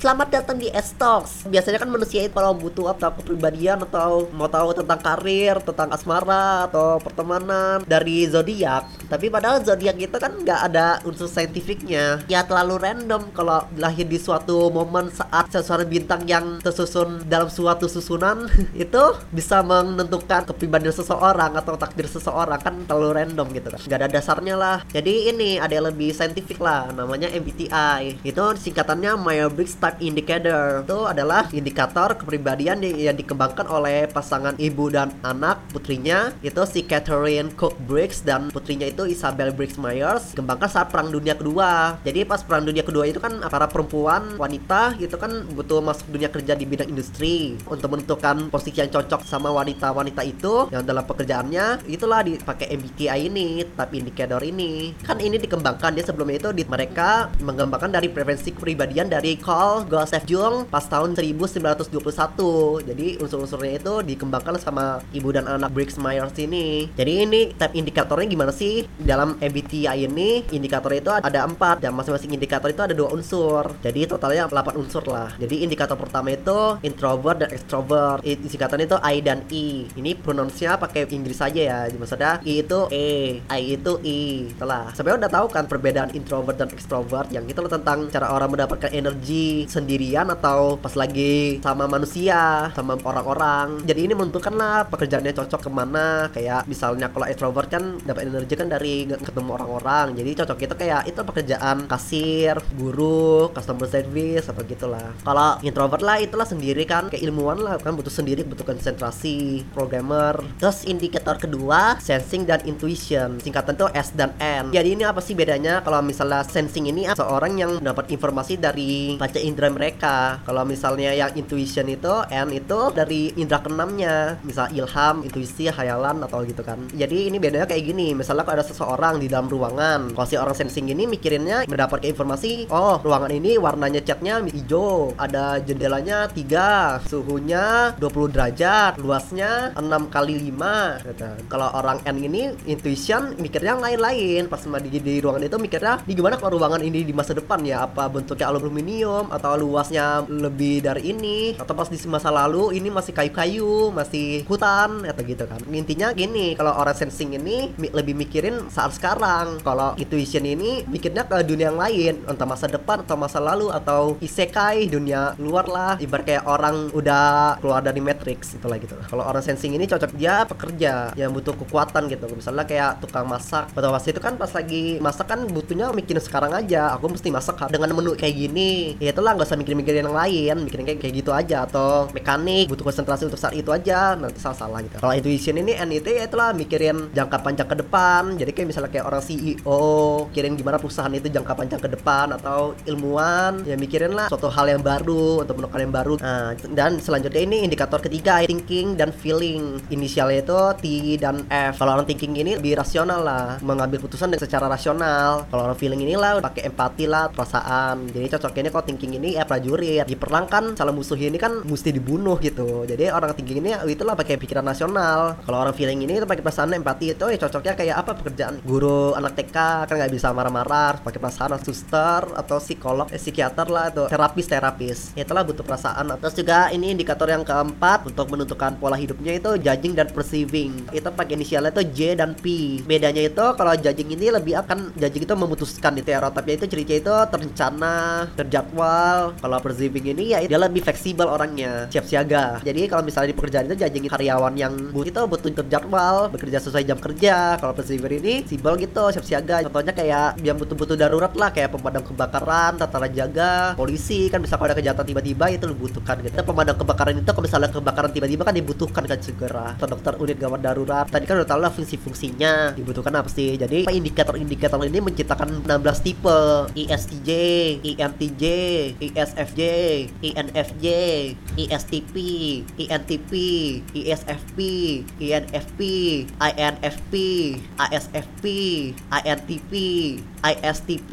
Selamat datang di Estox. Biasanya kan manusia itu kalau butuh apa kepribadian atau mau tahu tentang karir, tentang asmara atau pertemanan dari zodiak. Tapi padahal zodiak itu kan nggak ada unsur saintifiknya. Ya terlalu random kalau lahir di suatu momen saat sesuatu bintang yang tersusun dalam suatu susunan itu bisa menentukan kepribadian seseorang atau takdir seseorang kan terlalu random gitu kan. Nggak ada dasarnya lah. Jadi ini ada yang lebih saintifik lah namanya MBTI. Itu singkatannya Myers-Briggs Indicator. Itu adalah indikator kepribadian yang dikembangkan oleh pasangan ibu dan anak putrinya. Itu si Catherine Cook Briggs dan putrinya itu Isabel Briggs Myers dikembangkan saat perang dunia kedua. Jadi pas perang dunia kedua itu kan para perempuan wanita gitu kan butuh masuk dunia kerja di bidang industri untuk menentukan posisi yang cocok sama wanita-wanita itu yang dalam pekerjaannya. Itulah dipakai MBTI ini type indicator ini. Kan ini dikembangkan dia sebelumnya itu di mereka mengembangkan dari preferensi kepribadian dari Carl Gustav Jung pas tahun 1921 jadi unsur-unsurnya itu dikembangkan sama ibu dan anak Briggs Myers ini. Jadi ini type indikatornya gimana sih? Dalam MBTI ini indikator itu ada empat dan masing-masing indikator itu ada dua unsur. Jadi totalnya 8 unsur lah. Jadi indikator pertama itu introvert dan extrovert. Singkatannya itu I dan E. Ini pronounce-nya pakai Inggris saja ya. Maksudnya I itu E I itu I telah sebenarnya udah tahu kan perbedaan introvert dan extrovert yang loh tentang cara orang mendapatkan energi sendirian atau pas lagi sama manusia sama orang-orang. Jadi ini menentukan lah pekerjaannya cocok ke mana. Kayak misalnya kalau extrovert kan dapat energi kan dari ketemu orang-orang. Jadi cocok itu kayak itu pekerjaan kasir guru customer service apa gitulah. Kalau introvert lah itulah sendiri kan. Kayak ilmuwan lah kan butuh sendiri butuh konsentrasi programmer. Terus indikator kedua sensing dan intuition. Singkatan tuh S dan N. Jadi ini apa sih bedanya? Kalau misalnya sensing ini seorang yang dapat informasi dari baca indera mereka. Kalau misalnya yang intuition itu N itu dari indera keenamnya. Misal ilham intuisi hayalan atau gitu kan. Jadi ini bedanya kayak gini. Misalnya kalau ada seseorang di dalam ruangan kalau si orang sensing ini mikirinnya mendapatkan informasi oh ruangan ini warnanya catnya hijau ada jendelanya tiga suhunya 20 derajat luasnya 6 kali 5 gitu. kalau orang N ini intuition mikirnya lain-lain. Pas di, di ruangan itu mikirnya di gimana kalau ruangan ini di masa depan ya? Apa bentuknya aluminium atau luasnya lebih dari ini atau pas di masa lalu ini masih kayu-kayu masih hutan atau gitu kan. Intinya gini kalau orang sensing ini lebih mikirin saat sekarang. Kalau intuition ini mikirnya ke dunia yang lain entah masa depan atau masa lalu atau isekai dunia luar lah. Ibarat kayak orang udah keluar dari matrix itulah gitu. Kalau orang sensing ini cocok dia pekerja yang butuh kekuatan gitu. Misalnya kayak tukang masak. Atau pas itu kan pas lagi masak kan butuhnya mikirin sekarang aja. Aku mesti masak dengan menu kayak gini. Ya itulah nggak usah mikir-mikirin yang lain. Mikirin kayak kayak gitu aja. Atau mekanik butuh konsentrasi untuk saat itu aja nanti salah-salah gitu. Kalau intuition ini NIT ya itulah mikirin jangka panjang ke depan. Jadi kayak misalnya kayak orang CEO mikirin gimana perusahaan itu jangka panjang ke depan atau ilmuwan ya mikirin lah suatu hal yang baru untuk menemukan yang baru. Nah, dan selanjutnya ini indikator ketiga thinking dan feeling. Inisialnya itu T dan F. Kalau orang thinking ini lebih rasional lah mengambil keputusan secara rasional. Kalau orang feeling inilah pakai empati lah perasaan. Jadi cocoknya ini kalau thinking ya prajurit. Di perang kan salah musuh ini kan mesti dibunuh gitu. Jadi orang tinggi ini itulah pakai pikiran nasional. Kalau orang feeling ini itu pakai perasaan empati. Itu ya cocoknya kayak apa pekerjaan guru anak TK kan nggak bisa marah-marah pakai perasaan suster atau psikolog eh, psikiater lah atau terapis terapis itulah butuh perasaan. Terus juga ini indikator yang keempat untuk menentukan pola hidupnya itu judging dan perceiving. Itu pakai inisialnya itu J dan P. Bedanya itu kalau judging ini lebih akan judging itu memutuskan. Itu ya tapi itu cerita itu terencana terjadwal kalau perceiving ini ya dia lebih fleksibel orangnya siap siaga. Jadi kalau misalnya di pekerjaan itu janji karyawan yang butuh itu butuh terjadwal bekerja sesuai jam kerja. Kalau perceiving ini sibel gitu siap siaga. Contohnya kayak yang butuh-butuh darurat lah kayak pemadam kebakaran tata jaga polisi. Kan bisa kalau ada kejahatan tiba-tiba itu dibutuhkan gitu. Pemadam kebakaran itu kalau misalnya kebakaran tiba-tiba kan dibutuhkan kan segera. Atau dokter unit gawat darurat. Tadi kan udah tahu lah fungsi-fungsinya. Dibutuhkan apa sih? Jadi indikator-indikator ini menciptakan 16 tipe. ISTJ, INTJ, ISFJ, INFJ, ISTP, INTP, ISFP, INFP, INFP, ISFP, INTP, ISTP,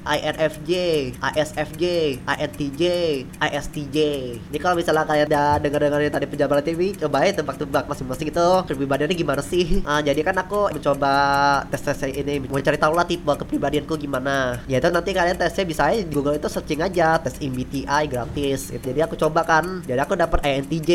INFJ, ISFJ, INTJ, ISTJ. Ini kalau misalnya kalian udah denger-dengerin tadi penjabaran TV, coba ya tebak-tebak masing-masing itu kepribadiannya gimana sih? Nah, jadi kan aku mencoba tes-tes ini mau cari tahu lah tipe kepribadianku gimana. Ya itu nanti kalian tesnya bisa aja di Google itu searching aja tes MBTI gratis gitu. jadi aku coba kan. Jadi aku dapat ENTJ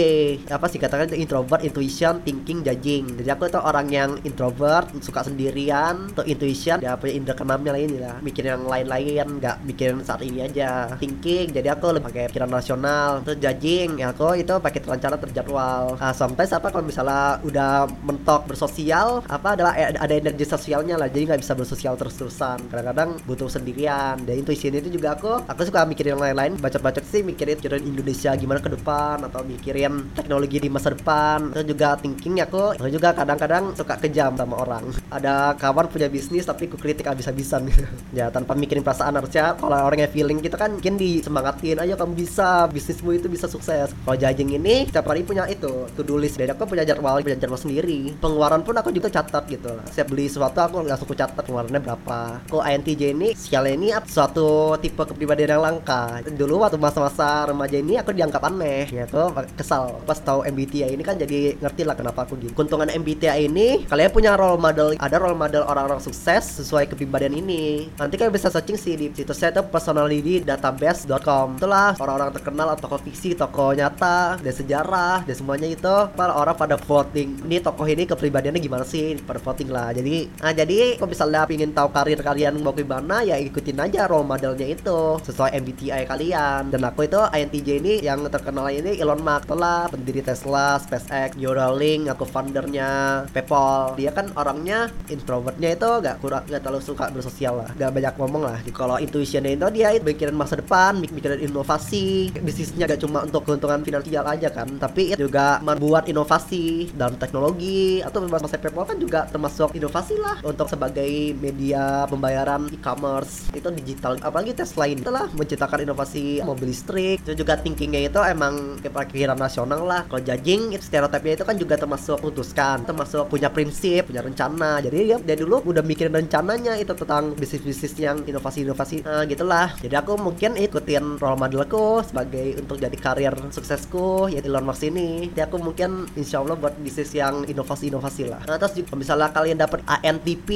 apa sih katakan introvert intuition thinking judging. Jadi aku itu orang yang introvert suka sendirian atau intuition ya punya indera keenamnya lain lah. Mikirin yang lain-lain nggak mikirin saat ini aja. Thinking jadi aku lebih pakai pikiran rasional. Terus judging ya aku itu pakai rencana terjadwal. Nah, sometimes apa kalau misalnya udah mentok bersosial apa adalah ada energi sosialnya lah. Jadi nggak bisa bersosial terus-terusan. Kadang-kadang butuh sendirian. Dan intuisi itu juga aku aku suka mikirin lain-lain baca-baca sih mikirin mikirin Indonesia gimana ke depan atau mikirin teknologi di masa depan itu juga thinking aku aku juga kadang-kadang suka kejam sama orang. Ada kawan punya bisnis tapi aku kritik habis-habisan. Ya tanpa mikirin perasaan harusnya kalau orangnya feeling kita kan mungkin disemangatin. Ayo kamu bisa bisnismu itu bisa sukses. Kalau jajing ini setiap hari punya itu to do list. Dan aku punya jadwal punya jadwal sendiri. Pengeluaran pun aku juga catat gitu. Lah setiap beli sesuatu aku langsung catat pengeluarannya berapa. Kok INTJ ini sialnya ini suatu tipe kepribadian yang langka dulu waktu masa-masa remaja ini aku dianggap aneh ya tuh kesal. Pas tahu MBTI ini kan jadi ngerti lah kenapa aku gitu keuntungan MBTI ini kalian punya role model ada role model orang-orang sukses sesuai kepribadian ini. Nanti kalian bisa searching sih di situsnya itu personalitydatabase.com itulah orang-orang terkenal atau tokoh fiksi tokoh nyata dan sejarah dan semuanya itu. Para orang pada voting. Ini tokoh ini kepribadiannya gimana sih? Pada voting lah. Jadi nah jadi kalau misalnya ingin tahu karir kalian mau gimana ya ikutin aja role modelnya itu sesuai MBTI kalian. Dan aku itu INTJ ini yang terkenal ini Elon Musk. Telah pendiri Tesla, SpaceX, Neuralink, aku foundernya PayPal. Dia kan orangnya introvertnya itu gak kurang gak terlalu suka bersosial lah. Gak banyak ngomong lah. Kalau intuitionnya itu dia mikirin masa depan mikirin inovasi. Bisnisnya gak cuma untuk keuntungan finansial aja kan. Tapi juga membuat inovasi dalam teknologi atau masa PayPal kan juga termasuk inovasi lah untuk sebagai media pembayaran e-commerce. Itu digital apalagi Tesla ini. Telah menciptakan inovasi mobil listrik. Itu juga thinkingnya itu emang kepikiran nasional lah. Kalau judging stereotipnya itu kan juga termasuk putuskan termasuk punya prinsip punya rencana. Jadi dia dari dulu udah mikirin rencananya itu tentang bisnis-bisnis yang inovasi-inovasi nah, gitulah. Jadi aku mungkin ikutin role modelku sebagai untuk jadi karir suksesku ya Elon Musk ini. Jadi aku mungkin insya Allah buat bisnis yang inovasi-inovasi lah. Nah, terus juga misalnya kalian dapat ANTP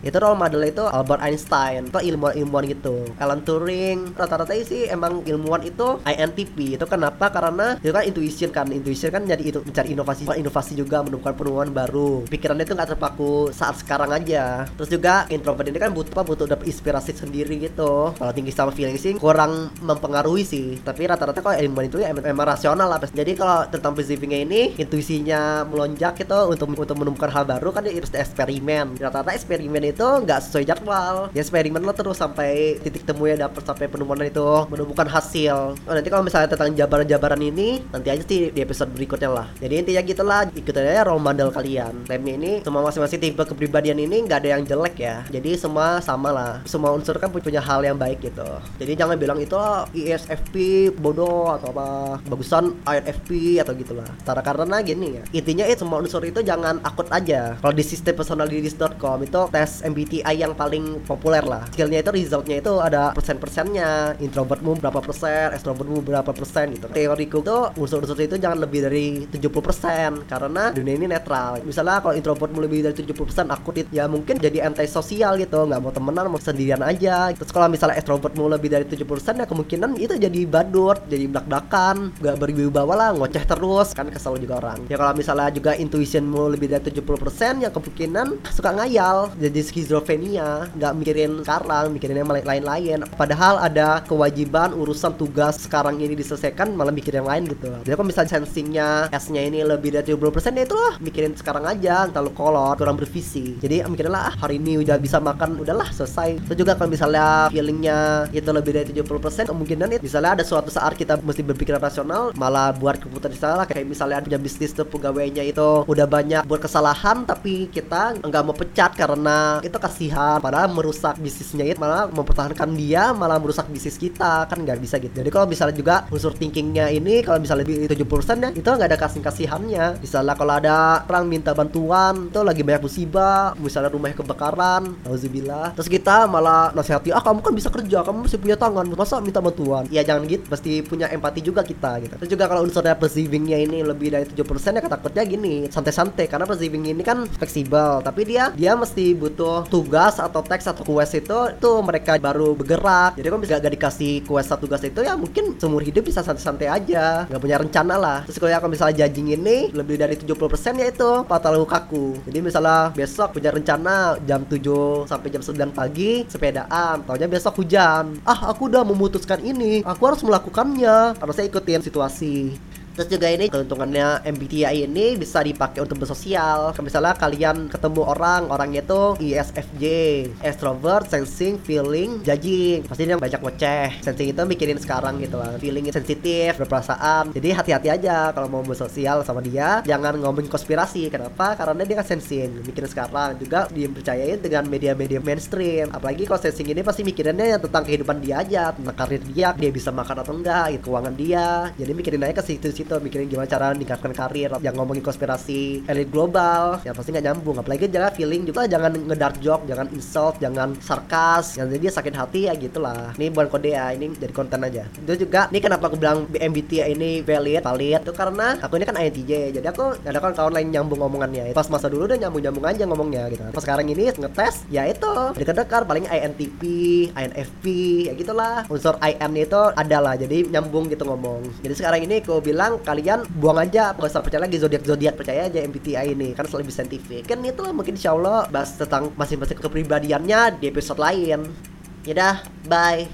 itu role model itu Albert Einstein itu ilmuwan-ilmuwan gitu. Alan Turing rata-rata sih emang ilmuwan itu INTP itu kenapa? Karena itu kan intuition kan. Intuition kan jadi itu mencari inovasi. Inovasi juga menemukan penemuan baru. Pikirannya itu nggak terpaku saat sekarang aja. Terus juga introvert ini kan butuh apa butuh dapat inspirasi sendiri gitu. Kalau tinggi sama feeling sih kurang mempengaruhi sih. Tapi rata-rata kalau ilmuwan itu ya emang, emang rasional lah. Jadi kalau tentang perceivingnya ini intuisinya melonjak itu untuk untuk menemukan hal baru kan dia harus eksperimen. Rata-rata eksperimen itu nggak sesuai jadwal. Ya eksperimen lo terus sampai titik temu ya dapat sampai penemuan itu menemukan hasil. Oh, nanti kalau misalnya tentang jabaran-jabaran ini nanti aja sih di episode berikutnya lah. Jadi intinya gitulah ikutin aja role model kalian. Temnya ini semua masing-masing tipe kepribadian ini nggak ada yang jelek ya. Jadi semua sama lah. Semua unsur kan punya hal yang baik gitu. Jadi jangan bilang itu ISFP bodoh atau apa bagusan INFP atau gitulah cara karena gini ya intinya itu semua unsur itu jangan akut aja. Kalau di sistem personalities.com itu tes MBTI yang paling populer lah. Skillnya itu resultnya itu ada persen-persennya introvertmu berapa persen extrovertmu berapa persen gitu. Teoriku tuh unsur-unsur itu jangan lebih dari 70% karena dunia ini netral. Misalnya kalau introvertmu lebih dari 70% akut ya mungkin jadi anti sosial gitu. Nggak mau temenan mau sendirian aja. Terus kalau misalnya extrovertmu lebih dari 70% ya kemungkinan itu jadi badut jadi belak-belakan nggak berwibawa lah ngoceh terus. Kan kesel juga orang. Ya kalau misalnya juga intuitionmu lebih dari 70% ya kemungkinan suka ngayal. Jadi skizofrenia nggak mikirin sekarang mikirin yang lain-lain. Padahal ada kewajiban urusan tugas sekarang ini diselesaikan malah mikir yang lain gitu. Jadi kalau misalnya sensingnya S-nya ini lebih dari 70% ya itulah mikirin sekarang aja terlalu kolot kurang bervisi. Jadi mikirin lah ah, hari ini udah bisa makan udahlah selesai. Itu juga kalau misalnya feelingnya itu lebih dari 70% kemungkinan itu misalnya ada suatu saat kita mesti berpikir rasional malah buat keputusan salah kayak misalnya punya bisnis tuh pegawainya itu udah banyak buat kesalahan tapi kita nggak mau pecat karena itu kasihan. Padahal merusak bisnisnya itu malah mempertahankan dia malah merusak bisnis kita kan nggak bisa gitu. Jadi kalau misalnya juga unsur thinkingnya ini kalau misalnya lebih 70% ya itu nggak ada kasih kasihannya misalnya kalau ada orang minta bantuan itu lagi banyak musibah misalnya rumahnya kebakaran alhamdulillah terus kita malah nasihati ah kamu kan bisa kerja kamu masih punya tangan masa minta bantuan? Ya jangan gitu pasti punya empati juga kita gitu. Terus juga kalau unsurnya perceivingnya ini lebih dari 7% ya takutnya gini santai-santai. Karena perceiving ini kan fleksibel tapi dia dia mesti butuh tugas atau teks atau quest itu tuh mereka baru bergerak. Jadi kan bisa gak dikasih quest satu tugas itu ya mungkin seumur hidup bisa santai-santai aja. Nggak punya rencana lah. Terus kalau kalau misalnya judging ini lebih dari 70% ya itu fatal kaku. Jadi misalnya besok punya rencana jam 7 sampai jam 9 pagi sepedaan. Taunya besok hujan. Ah aku udah memutuskan ini. Aku harus melakukannya. Harus saya ikutin situasi Terus juga ini keuntungannya MBTI ini bisa dipakai untuk bersosial. Misalnya kalian ketemu orang, orangnya itu ISFJ, extrovert, sensing, feeling, judging. Pasti dia banyak ngoceh. Sensing itu mikirin sekarang gitu lah. Feeling sensitif, berperasaan. Jadi hati-hati aja kalau mau bersosial sama dia, jangan ngomongin konspirasi. Kenapa? Karena dia kan sensing, mikirin sekarang. Juga dipercayai dengan media-media mainstream. Apalagi kalau sensing ini pasti mikirinnya tentang kehidupan dia aja, tentang karir dia, dia bisa makan atau enggak, gitu, keuangan dia. Jadi mikirin aja ke situ-situ mikirin gimana cara meningkatkan karir yang ngomongin konspirasi elit global yang pasti nggak nyambung. Apalagi jangan feeling juga jangan ngedark joke jangan insult jangan sarkas yang jadi sakit hati ya gitulah. Ini bukan kode ya ini jadi konten aja. Itu juga ini kenapa aku bilang MBTI ini valid? Valid itu karena aku ini kan INTJ jadi aku ada kan kawan lain nyambung ngomongannya pas masa dulu udah nyambung nyambung aja ngomongnya gitu pas sekarang ini ngetes ya itu dekat-dekat paling INTP INFP ya gitulah. Unsur IN itu adalah jadi nyambung gitu ngomong. Jadi sekarang ini aku bilang kalian buang aja nggak usah percaya lagi zodiak zodiak percaya aja MBTI ini kan lebih saintifik. Kan itu lah mungkin insya Allah bahas tentang masing-masing kepribadiannya di episode lain. Ya dah bye